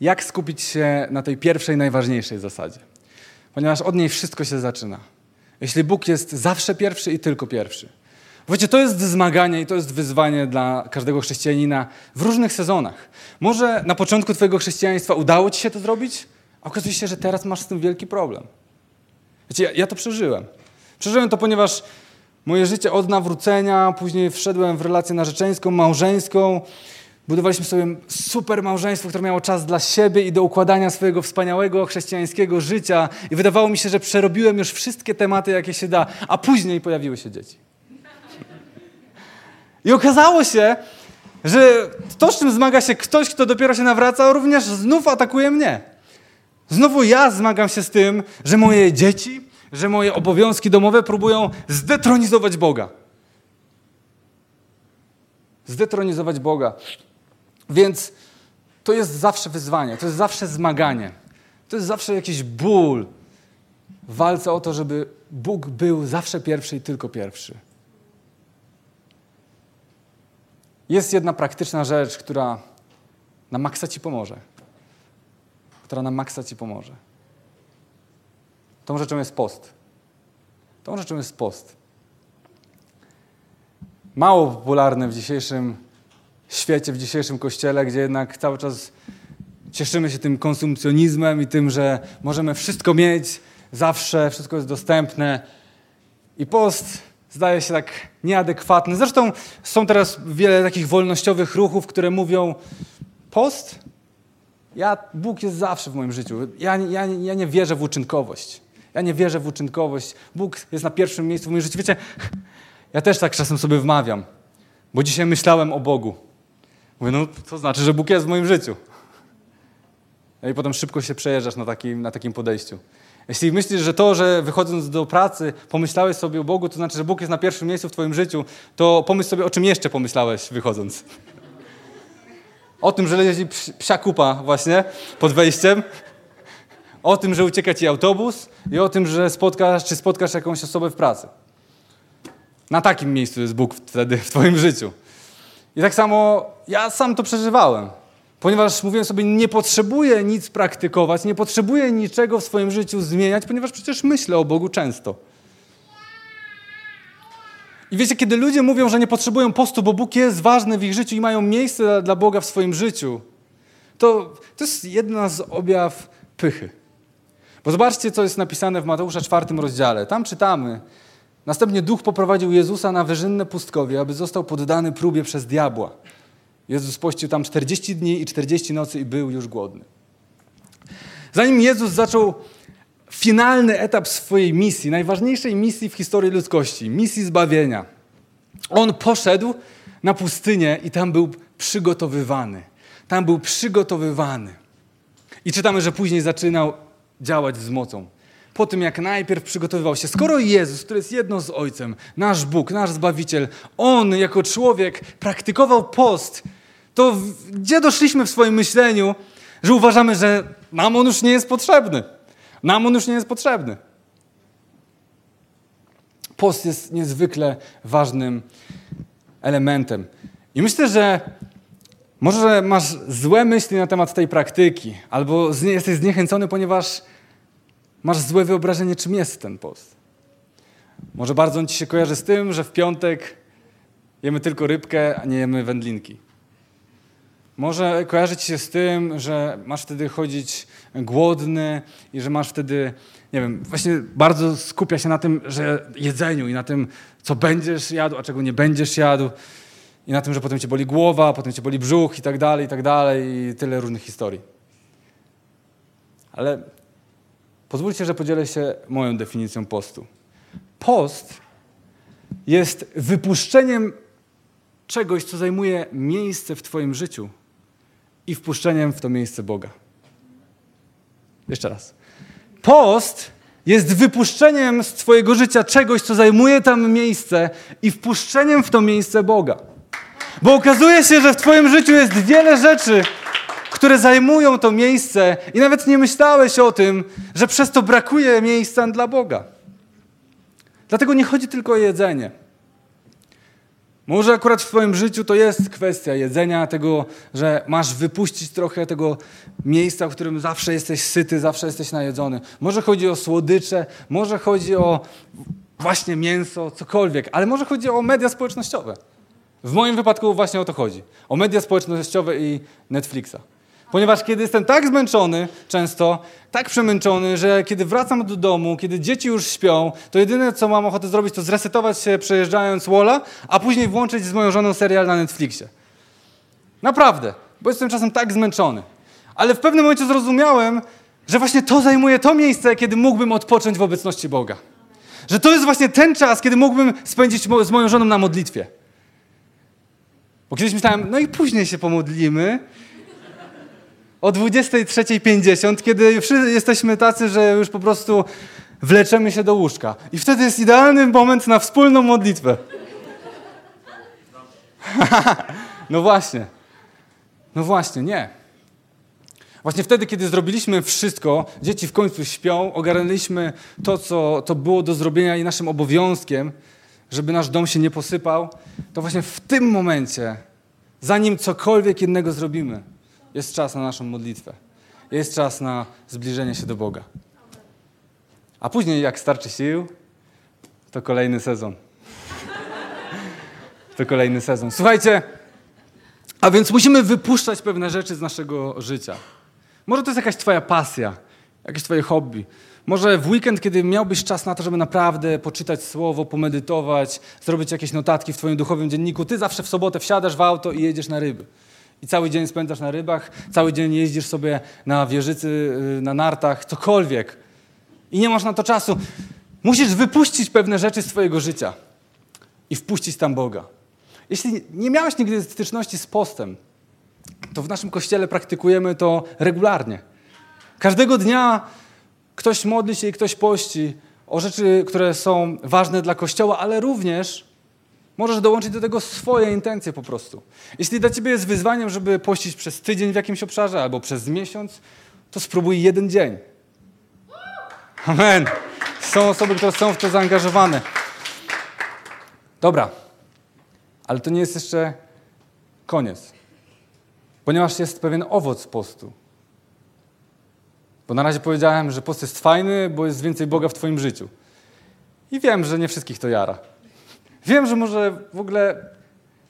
jak skupić się na tej pierwszej, najważniejszej zasadzie. Ponieważ od niej wszystko się zaczyna. Jeśli Bóg jest zawsze pierwszy i tylko pierwszy. Wiecie, to jest zmaganie i to jest wyzwanie dla każdego chrześcijanina w różnych sezonach. Może na początku Twojego chrześcijaństwa udało Ci się to zrobić, a okazuje się, że teraz masz z tym wielki problem. Wiecie, ja, ja to przeżyłem. Przeżyłem to, ponieważ moje życie od nawrócenia, później wszedłem w relację narzeczeńską, małżeńską, Budowaliśmy sobie super małżeństwo, które miało czas dla siebie i do układania swojego wspaniałego chrześcijańskiego życia. I wydawało mi się, że przerobiłem już wszystkie tematy, jakie się da, a później pojawiły się dzieci. I okazało się, że to, z czym zmaga się ktoś, kto dopiero się nawraca, również znów atakuje mnie. Znowu ja zmagam się z tym, że moje dzieci, że moje obowiązki domowe próbują zdetronizować Boga. Zdetronizować Boga. Więc to jest zawsze wyzwanie, to jest zawsze zmaganie. To jest zawsze jakiś ból walce o to, żeby Bóg był zawsze pierwszy i tylko pierwszy. Jest jedna praktyczna rzecz, która na maksa ci pomoże. Która na maksa ci pomoże. Tą rzeczą jest post. Tą rzeczą jest post. Mało popularny w dzisiejszym świecie, w dzisiejszym kościele, gdzie jednak cały czas cieszymy się tym konsumpcjonizmem i tym, że możemy wszystko mieć zawsze, wszystko jest dostępne. I post zdaje się tak nieadekwatny. Zresztą są teraz wiele takich wolnościowych ruchów, które mówią: Post? Ja, Bóg jest zawsze w moim życiu. Ja, ja, ja nie wierzę w uczynkowość. Ja nie wierzę w uczynkowość. Bóg jest na pierwszym miejscu w moim życiu. Wiecie, ja też tak czasem sobie wmawiam, bo dzisiaj myślałem o Bogu. Mówię, no to znaczy, że Bóg jest w moim życiu. No i potem szybko się przejeżdżasz na takim, na takim podejściu. Jeśli myślisz, że to, że wychodząc do pracy pomyślałeś sobie o Bogu, to znaczy, że Bóg jest na pierwszym miejscu w Twoim życiu, to pomyśl sobie, o czym jeszcze pomyślałeś wychodząc. O tym, że leci psia kupa właśnie pod wejściem. O tym, że ucieka Ci autobus i o tym, że spotkasz, czy spotkasz jakąś osobę w pracy. Na takim miejscu jest Bóg wtedy w Twoim życiu. I tak samo ja sam to przeżywałem. Ponieważ mówiłem sobie, nie potrzebuję nic praktykować, nie potrzebuję niczego w swoim życiu zmieniać, ponieważ przecież myślę o Bogu często. I wiecie, kiedy ludzie mówią, że nie potrzebują postu, bo Bóg jest ważny w ich życiu i mają miejsce dla Boga w swoim życiu, to to jest jedna z objaw pychy. Bo zobaczcie, co jest napisane w Mateusza czwartym rozdziale. Tam czytamy. Następnie duch poprowadził Jezusa na wyżynne pustkowie, aby został poddany próbie przez diabła. Jezus pościł tam 40 dni i 40 nocy i był już głodny. Zanim Jezus zaczął finalny etap swojej misji, najważniejszej misji w historii ludzkości, misji zbawienia, on poszedł na pustynię i tam był przygotowywany. Tam był przygotowywany. I czytamy, że później zaczynał działać z mocą. Po tym, jak najpierw przygotowywał się. Skoro Jezus, który jest jedno z Ojcem, nasz Bóg, nasz Zbawiciel, On jako człowiek praktykował post, to gdzie doszliśmy w swoim myśleniu, że uważamy, że nam on już nie jest potrzebny. Nam on już nie jest potrzebny. Post jest niezwykle ważnym elementem. I myślę, że może masz złe myśli na temat tej praktyki, albo jesteś zniechęcony, ponieważ masz złe wyobrażenie, czym jest ten post. Może bardzo on ci się kojarzy z tym, że w piątek jemy tylko rybkę, a nie jemy wędlinki. Może kojarzyć się z tym, że masz wtedy chodzić głodny i że masz wtedy, nie wiem, właśnie bardzo skupia się na tym, że jedzeniu i na tym, co będziesz jadł, a czego nie będziesz jadł. I na tym, że potem cię boli głowa, potem cię boli brzuch i tak dalej, i tak dalej, i tyle różnych historii. Ale pozwólcie, że podzielę się moją definicją postu. Post jest wypuszczeniem czegoś, co zajmuje miejsce w Twoim życiu i wpuszczeniem w to miejsce Boga. Jeszcze raz. Post jest wypuszczeniem z Twojego życia czegoś, co zajmuje tam miejsce i wpuszczeniem w to miejsce Boga. Bo okazuje się, że w Twoim życiu jest wiele rzeczy, które zajmują to miejsce i nawet nie myślałeś o tym, że przez to brakuje miejsca dla Boga. Dlatego nie chodzi tylko o jedzenie. Może akurat w Twoim życiu to jest kwestia jedzenia, tego, że masz wypuścić trochę tego miejsca, w którym zawsze jesteś syty, zawsze jesteś najedzony. Może chodzi o słodycze, może chodzi o właśnie mięso, cokolwiek, ale może chodzi o media społecznościowe. W moim wypadku właśnie o to chodzi. O media społecznościowe i Netflixa. Ponieważ kiedy jestem tak zmęczony często, tak przemęczony, że kiedy wracam do domu, kiedy dzieci już śpią, to jedyne co mam ochotę zrobić to zresetować się przejeżdżając Wola, a później włączyć z moją żoną serial na Netflixie. Naprawdę, bo jestem czasem tak zmęczony. Ale w pewnym momencie zrozumiałem, że właśnie to zajmuje to miejsce, kiedy mógłbym odpocząć w obecności Boga. Że to jest właśnie ten czas, kiedy mógłbym spędzić z moją żoną na modlitwie. Bo kiedyś myślałem, no i później się pomodlimy. O 23.50, kiedy już jesteśmy tacy, że już po prostu wleczemy się do łóżka. I wtedy jest idealny moment na wspólną modlitwę. (laughs) no właśnie. No właśnie, nie. Właśnie wtedy, kiedy zrobiliśmy wszystko, dzieci w końcu śpią, ogarnęliśmy to, co to było do zrobienia i naszym obowiązkiem, żeby nasz dom się nie posypał, to właśnie w tym momencie, zanim cokolwiek innego zrobimy, jest czas na naszą modlitwę. Jest czas na zbliżenie się do Boga. A później, jak starczy sił, to kolejny sezon. (laughs) To kolejny sezon. Słuchajcie, a więc musimy wypuszczać pewne rzeczy z naszego życia. Może to jest jakaś Twoja pasja, jakieś Twoje hobby. Może w weekend, kiedy miałbyś czas na to, żeby naprawdę poczytać słowo, pomedytować, zrobić jakieś notatki w Twoim duchowym dzienniku, Ty zawsze w sobotę wsiadasz w auto i jedziesz na ryby. I cały dzień spędzasz na rybach, cały dzień jeździsz sobie na wieżycy, y, na nartach, cokolwiek. I nie masz na to czasu. Musisz wypuścić pewne rzeczy z Twojego życia i wpuścić tam Boga. Jeśli nie miałeś nigdy styczności z postem, to w naszym kościele praktykujemy to regularnie. Każdego dnia ktoś modli się i ktoś pości o rzeczy, które są ważne dla kościoła, ale również możesz dołączyć do tego swoje intencje po prostu. Jeśli dla ciebie jest wyzwaniem, żeby pościć przez tydzień w jakimś obszarze albo przez miesiąc, to spróbuj jeden dzień. Amen. Są osoby, które są w to zaangażowane. Dobra, ale to nie jest jeszcze koniec. Ponieważ jest pewien owoc postu. Bo na razie powiedziałem, że post jest fajny, bo jest więcej Boga w Twoim życiu. I wiem, że nie wszystkich to jara. Wiem, że może w ogóle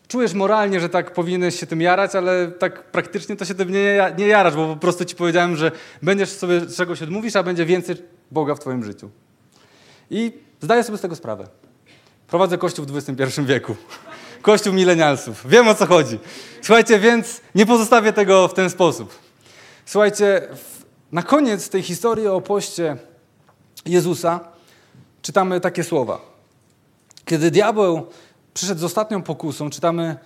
czujesz moralnie, że tak powinieneś się tym jarać, ale tak praktycznie to się tym nie, nie jarasz, bo po prostu ci powiedziałem, że będziesz sobie czegoś odmówisz, a będzie więcej Boga w Twoim życiu. I zdaję sobie z tego sprawę. Prowadzę kościół w XXI wieku. Kościół milenialsów. Wiem o co chodzi. Słuchajcie, więc nie pozostawię tego w ten sposób. Słuchajcie, na koniec tej historii o poście Jezusa czytamy takie słowa. Kiedy diabeł przyszedł z ostatnią pokusą, czytamy,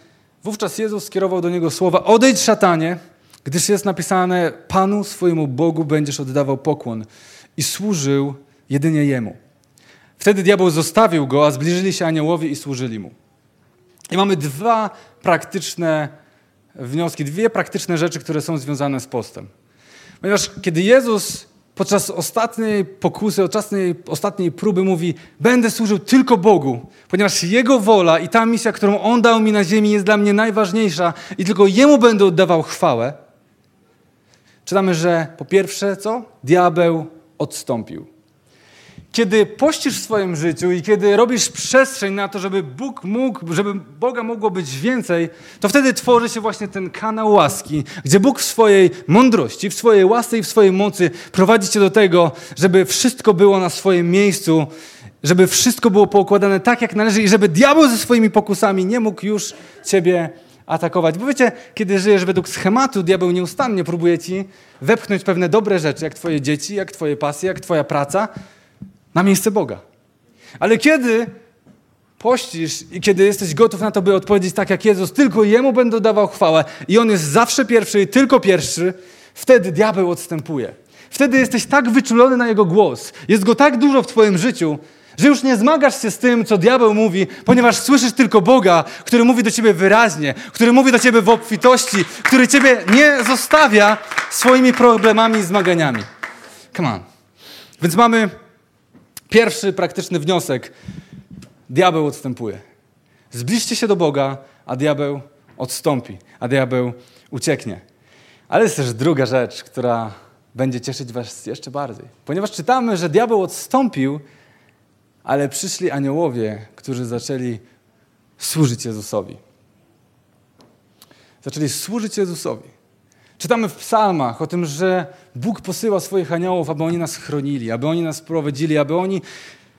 wówczas Jezus skierował do niego słowa: Odejdź, szatanie, gdyż jest napisane: Panu swojemu Bogu będziesz oddawał pokłon i służył jedynie jemu. Wtedy diabeł zostawił go, a zbliżyli się aniołowie i służyli mu. I mamy dwa praktyczne wnioski, dwie praktyczne rzeczy, które są związane z postem. Ponieważ kiedy Jezus podczas ostatniej pokusy, ostatniej, ostatniej próby mówi: Będę służył tylko Bogu, ponieważ Jego wola i ta misja, którą On dał mi na ziemi, jest dla mnie najważniejsza i tylko Jemu będę oddawał chwałę. Czytamy, że po pierwsze, co? Diabeł odstąpił. Kiedy pościsz w swoim życiu i kiedy robisz przestrzeń na to, żeby Bóg mógł, żeby Boga mogło być więcej, to wtedy tworzy się właśnie ten kanał łaski, gdzie Bóg w swojej mądrości, w swojej łasce i w swojej mocy prowadzi cię do tego, żeby wszystko było na swoim miejscu, żeby wszystko było poukładane tak, jak należy i żeby diabeł ze swoimi pokusami nie mógł już ciebie atakować. Bo wiecie, kiedy żyjesz według schematu, diabeł nieustannie próbuje ci wepchnąć pewne dobre rzeczy, jak twoje dzieci, jak twoje pasje, jak twoja praca, na miejsce Boga. Ale kiedy pościsz i kiedy jesteś gotów na to, by odpowiedzieć tak jak Jezus, tylko Jemu będę dawał chwałę i On jest zawsze pierwszy i tylko pierwszy, wtedy diabeł odstępuje. Wtedy jesteś tak wyczulony na Jego głos, jest Go tak dużo w Twoim życiu, że już nie zmagasz się z tym, co diabeł mówi, ponieważ słyszysz tylko Boga, który mówi do ciebie wyraźnie, który mówi do ciebie w obfitości, który ciebie nie zostawia swoimi problemami i zmaganiami. Come on. Więc mamy Pierwszy praktyczny wniosek. Diabeł odstępuje. Zbliżcie się do Boga, a diabeł odstąpi, a diabeł ucieknie. Ale jest też druga rzecz, która będzie cieszyć Was jeszcze bardziej. Ponieważ czytamy, że diabeł odstąpił, ale przyszli aniołowie, którzy zaczęli służyć Jezusowi. Zaczęli służyć Jezusowi. Czytamy w psalmach o tym, że Bóg posyła swoich aniołów, aby oni nas chronili, aby oni nas prowadzili, aby oni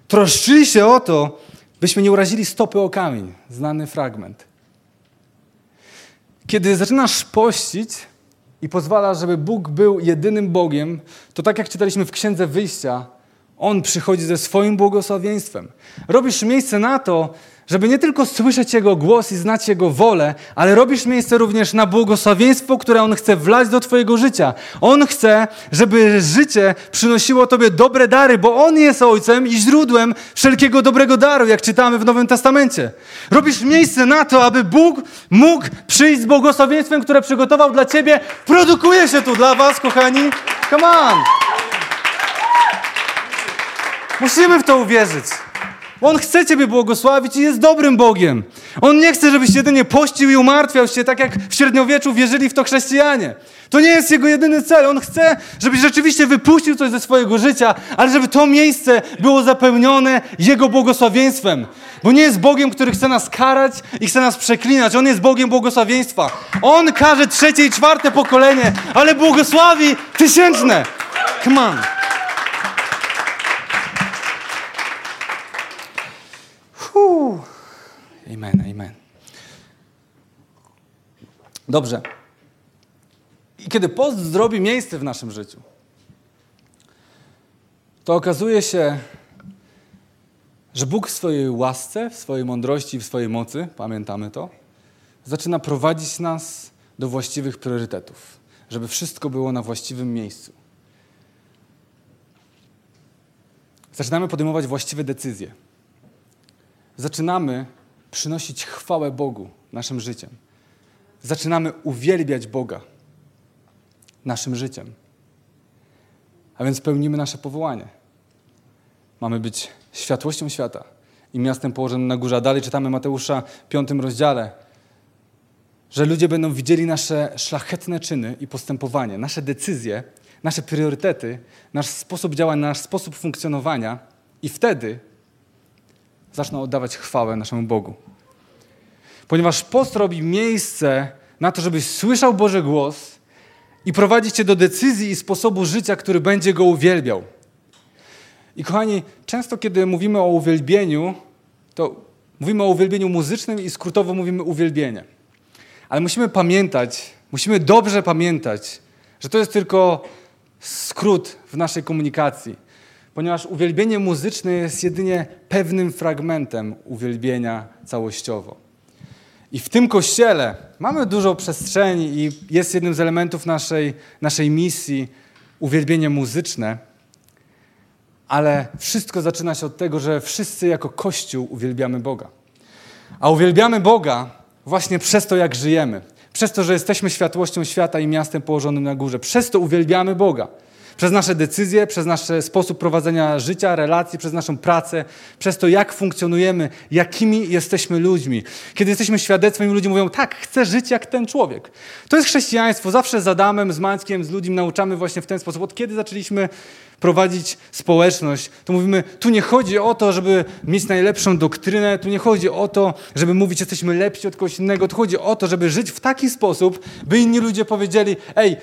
troszczyli się o to, byśmy nie urazili stopy o kamień. Znany fragment. Kiedy zaczynasz pościć i pozwalasz, żeby Bóg był jedynym Bogiem, to tak jak czytaliśmy w Księdze Wyjścia, On przychodzi ze swoim błogosławieństwem. Robisz miejsce na to, żeby nie tylko słyszeć Jego głos i znać Jego wolę, ale robisz miejsce również na błogosławieństwo, które On chce wlać do Twojego życia. On chce, żeby życie przynosiło Tobie dobre dary, bo On jest Ojcem i źródłem wszelkiego dobrego daru, jak czytamy w Nowym Testamencie. Robisz miejsce na to, aby Bóg mógł przyjść z błogosławieństwem, które przygotował dla Ciebie. Produkuje się tu dla Was, kochani. Come on! Musimy w to uwierzyć. On chce Ciebie błogosławić i jest dobrym Bogiem. On nie chce, żebyś jedynie pościł i umartwiał się, tak jak w średniowieczu wierzyli w to chrześcijanie. To nie jest Jego jedyny cel. On chce, żebyś rzeczywiście wypuścił coś ze swojego życia, ale żeby to miejsce było zapełnione Jego błogosławieństwem. Bo nie jest Bogiem, który chce nas karać i chce nas przeklinać. On jest Bogiem błogosławieństwa. On każe trzecie i czwarte pokolenie, ale błogosławi tysięczne. Come on. Amen, amen. Dobrze. I kiedy post zrobi miejsce w naszym życiu, to okazuje się, że Bóg w swojej łasce, w swojej mądrości, w swojej mocy, pamiętamy to, zaczyna prowadzić nas do właściwych priorytetów, żeby wszystko było na właściwym miejscu. Zaczynamy podejmować właściwe decyzje zaczynamy przynosić chwałę Bogu naszym życiem. Zaczynamy uwielbiać Boga naszym życiem. A więc pełnimy nasze powołanie. Mamy być światłością świata i miastem położonym na górze. A dalej czytamy Mateusza w piątym rozdziale, że ludzie będą widzieli nasze szlachetne czyny i postępowanie, nasze decyzje, nasze priorytety, nasz sposób działania, nasz sposób funkcjonowania i wtedy zaczną oddawać chwałę naszemu Bogu. Ponieważ post robi miejsce na to, żebyś słyszał Boży głos i prowadzić cię do decyzji i sposobu życia, który będzie go uwielbiał. I kochani, często kiedy mówimy o uwielbieniu, to mówimy o uwielbieniu muzycznym i skrótowo mówimy uwielbienie. Ale musimy pamiętać, musimy dobrze pamiętać, że to jest tylko skrót w naszej komunikacji ponieważ uwielbienie muzyczne jest jedynie pewnym fragmentem uwielbienia całościowo. I w tym kościele mamy dużo przestrzeni i jest jednym z elementów naszej, naszej misji uwielbienie muzyczne, ale wszystko zaczyna się od tego, że wszyscy jako Kościół uwielbiamy Boga. A uwielbiamy Boga właśnie przez to, jak żyjemy. Przez to, że jesteśmy światłością świata i miastem położonym na górze. Przez to uwielbiamy Boga. Przez nasze decyzje, przez nasz sposób prowadzenia życia, relacji, przez naszą pracę, przez to, jak funkcjonujemy, jakimi jesteśmy ludźmi. Kiedy jesteśmy świadectwem ludzie mówią, tak, chcę żyć jak ten człowiek. To jest chrześcijaństwo. Zawsze z Adamem, z Mańskiem, z ludźmi nauczamy właśnie w ten sposób. Od kiedy zaczęliśmy prowadzić społeczność, to mówimy, tu nie chodzi o to, żeby mieć najlepszą doktrynę, tu nie chodzi o to, żeby mówić, jesteśmy lepsi od kogoś innego, tu chodzi o to, żeby żyć w taki sposób, by inni ludzie powiedzieli, ej,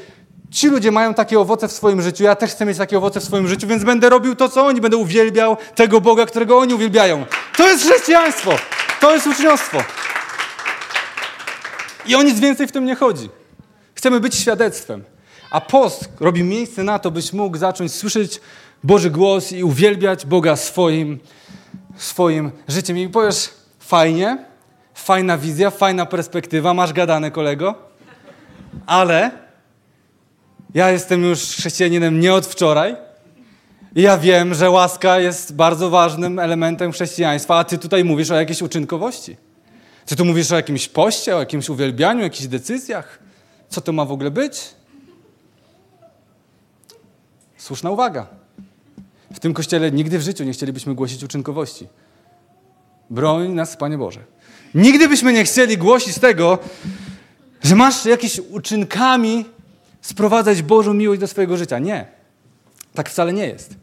Ci ludzie mają takie owoce w swoim życiu, ja też chcę mieć takie owoce w swoim życiu, więc będę robił to, co oni, będę uwielbiał tego Boga, którego oni uwielbiają. To jest chrześcijaństwo, to jest uczniostwo. I o nic więcej w tym nie chodzi. Chcemy być świadectwem. A post robi miejsce na to, byś mógł zacząć słyszeć Boży głos i uwielbiać Boga swoim, swoim życiem. I powiesz, fajnie, fajna wizja, fajna perspektywa, masz gadane kolego, ale ja jestem już chrześcijaninem nie od wczoraj. I ja wiem, że łaska jest bardzo ważnym elementem chrześcijaństwa, a ty tutaj mówisz o jakiejś uczynkowości. Ty tu mówisz o jakimś poście, o jakimś uwielbianiu, o jakichś decyzjach. Co to ma w ogóle być? Słuszna uwaga. W tym kościele nigdy w życiu nie chcielibyśmy głosić uczynkowości. Broń nas, Panie Boże. Nigdy byśmy nie chcieli głosić tego, że masz jakieś uczynkami sprowadzać Bożą miłość do swojego życia. Nie. Tak wcale nie jest.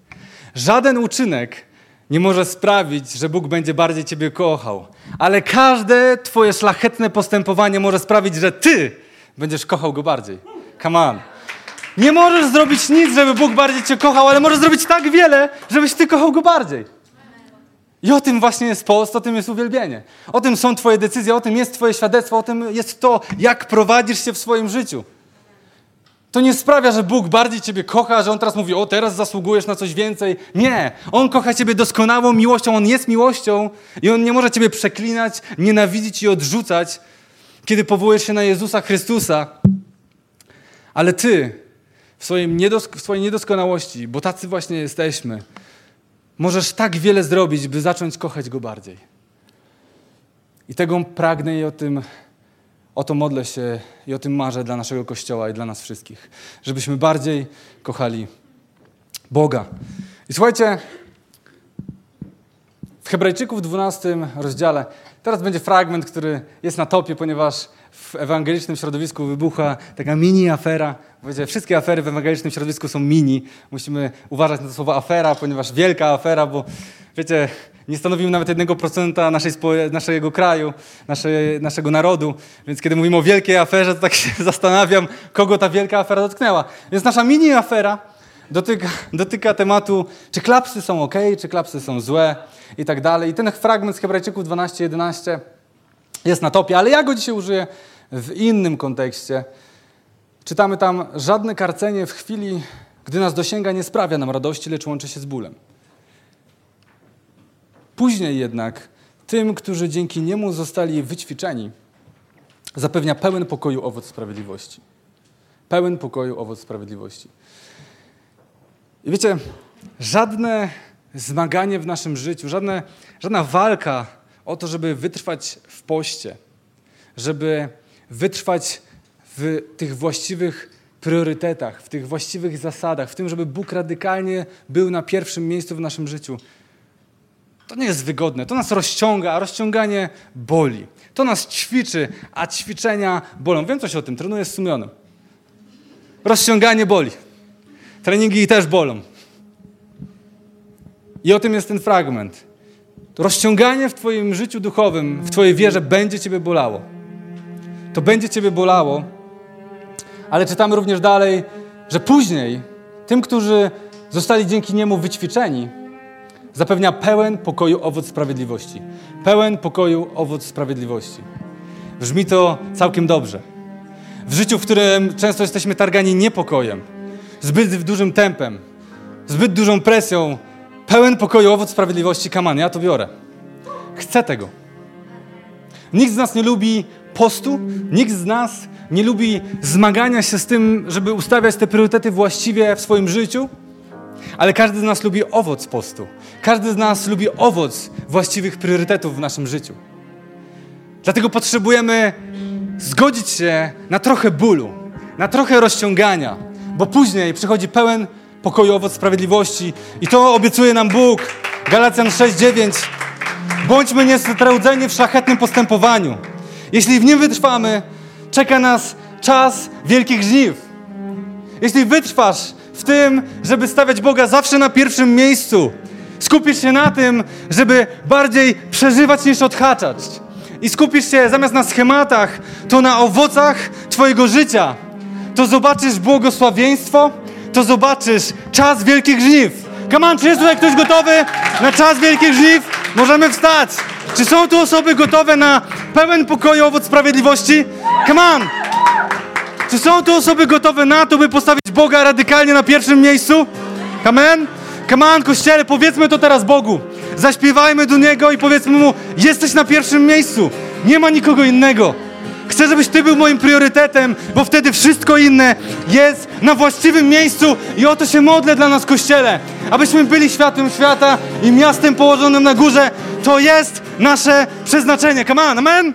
Żaden uczynek nie może sprawić, że Bóg będzie bardziej Ciebie kochał. Ale każde Twoje szlachetne postępowanie może sprawić, że Ty będziesz kochał Go bardziej. Come on. Nie możesz zrobić nic, żeby Bóg bardziej Cię kochał, ale możesz zrobić tak wiele, żebyś Ty kochał Go bardziej. I o tym właśnie jest post, o tym jest uwielbienie. O tym są Twoje decyzje, o tym jest Twoje świadectwo, o tym jest to, jak prowadzisz się w swoim życiu. To nie sprawia, że Bóg bardziej Ciebie kocha, że On teraz mówi, o teraz zasługujesz na coś więcej. Nie, On kocha Ciebie doskonałą miłością, On jest miłością i On nie może Ciebie przeklinać, nienawidzić i odrzucać, kiedy powołujesz się na Jezusa Chrystusa. Ale Ty w, swoim w swojej niedoskonałości, bo tacy właśnie jesteśmy, możesz tak wiele zrobić, by zacząć kochać Go bardziej. I tego pragnę i o tym o to modlę się i o tym marzę dla naszego Kościoła i dla nas wszystkich, żebyśmy bardziej kochali Boga. I słuchajcie, w Hebrajczyków 12 rozdziale, teraz będzie fragment, który jest na topie, ponieważ w ewangelicznym środowisku wybucha taka mini afera. Wiecie, wszystkie afery w ewangelicznym środowisku są mini. Musimy uważać na to słowo afera, ponieważ wielka afera, bo wiecie, nie stanowimy nawet jednego procenta naszej, naszego kraju, naszej, naszego narodu. Więc kiedy mówimy o wielkiej aferze, to tak się (laughs) zastanawiam, kogo ta wielka afera dotknęła. Więc nasza mini afera dotyka, dotyka tematu, czy klapsy są ok, czy klapsy są złe i tak dalej. I ten fragment z Hebrajczyków 12-11 jest na topie, ale ja go dzisiaj użyję w innym kontekście. Czytamy tam, żadne karcenie w chwili, gdy nas dosięga, nie sprawia nam radości, lecz łączy się z bólem. Później jednak tym, którzy dzięki niemu zostali wyćwiczeni, zapewnia pełen pokoju owoc sprawiedliwości. Pełen pokoju owoc sprawiedliwości. I wiecie, żadne zmaganie w naszym życiu, żadne, żadna walka o to, żeby wytrwać w poście, żeby wytrwać w tych właściwych priorytetach, w tych właściwych zasadach, w tym, żeby Bóg radykalnie był na pierwszym miejscu w naszym życiu, to nie jest wygodne. To nas rozciąga, a rozciąganie boli. To nas ćwiczy, a ćwiczenia bolą. Wiem coś o tym, trenuję z sumionem. Rozciąganie boli. Treningi też bolą. I o tym jest ten fragment. Rozciąganie w Twoim życiu duchowym, w Twojej wierze będzie Ciebie bolało. To będzie Ciebie bolało, ale czytamy również dalej, że później tym, którzy zostali dzięki niemu wyćwiczeni, zapewnia pełen pokoju owoc sprawiedliwości. Pełen pokoju owoc sprawiedliwości. Brzmi to całkiem dobrze. W życiu, w którym często jesteśmy targani niepokojem, zbyt dużym tempem, zbyt dużą presją, pełen pokoju owoc sprawiedliwości, kaman, ja to biorę. Chcę tego. Nikt z nas nie lubi postu, nikt z nas nie lubi zmagania się z tym, żeby ustawiać te priorytety właściwie w swoim życiu. Ale każdy z nas lubi owoc postu. Każdy z nas lubi owoc właściwych priorytetów w naszym życiu. Dlatego potrzebujemy zgodzić się na trochę bólu, na trochę rozciągania, bo później przychodzi pełen pokoju owoc sprawiedliwości i to obiecuje nam Bóg. Galacjan 6:9. Bądźmy niestrudzeni w szlachetnym postępowaniu. Jeśli w nim wytrwamy, czeka nas czas wielkich żniw. Jeśli wytrwasz w tym, żeby stawiać Boga zawsze na pierwszym miejscu. Skupisz się na tym, żeby bardziej przeżywać niż odhaczać. I skupisz się zamiast na schematach, to na owocach Twojego życia. To zobaczysz błogosławieństwo, to zobaczysz czas wielkich żniw. Come on, czy jest tutaj ktoś gotowy na czas wielkich żniw? Możemy wstać. Czy są tu osoby gotowe na pełen pokoju owoc sprawiedliwości? Come on! Czy są tu osoby gotowe na to, by postawić Boga radykalnie na pierwszym miejscu? Amen? Come on, Kościele, powiedzmy to teraz Bogu. Zaśpiewajmy do Niego i powiedzmy Mu, jesteś na pierwszym miejscu. Nie ma nikogo innego. Chcę, żebyś Ty był moim priorytetem, bo wtedy wszystko inne jest na właściwym miejscu i o to się modlę dla nas, Kościele. Abyśmy byli światłem świata i miastem położonym na górze. To jest nasze przeznaczenie. Come on, amen?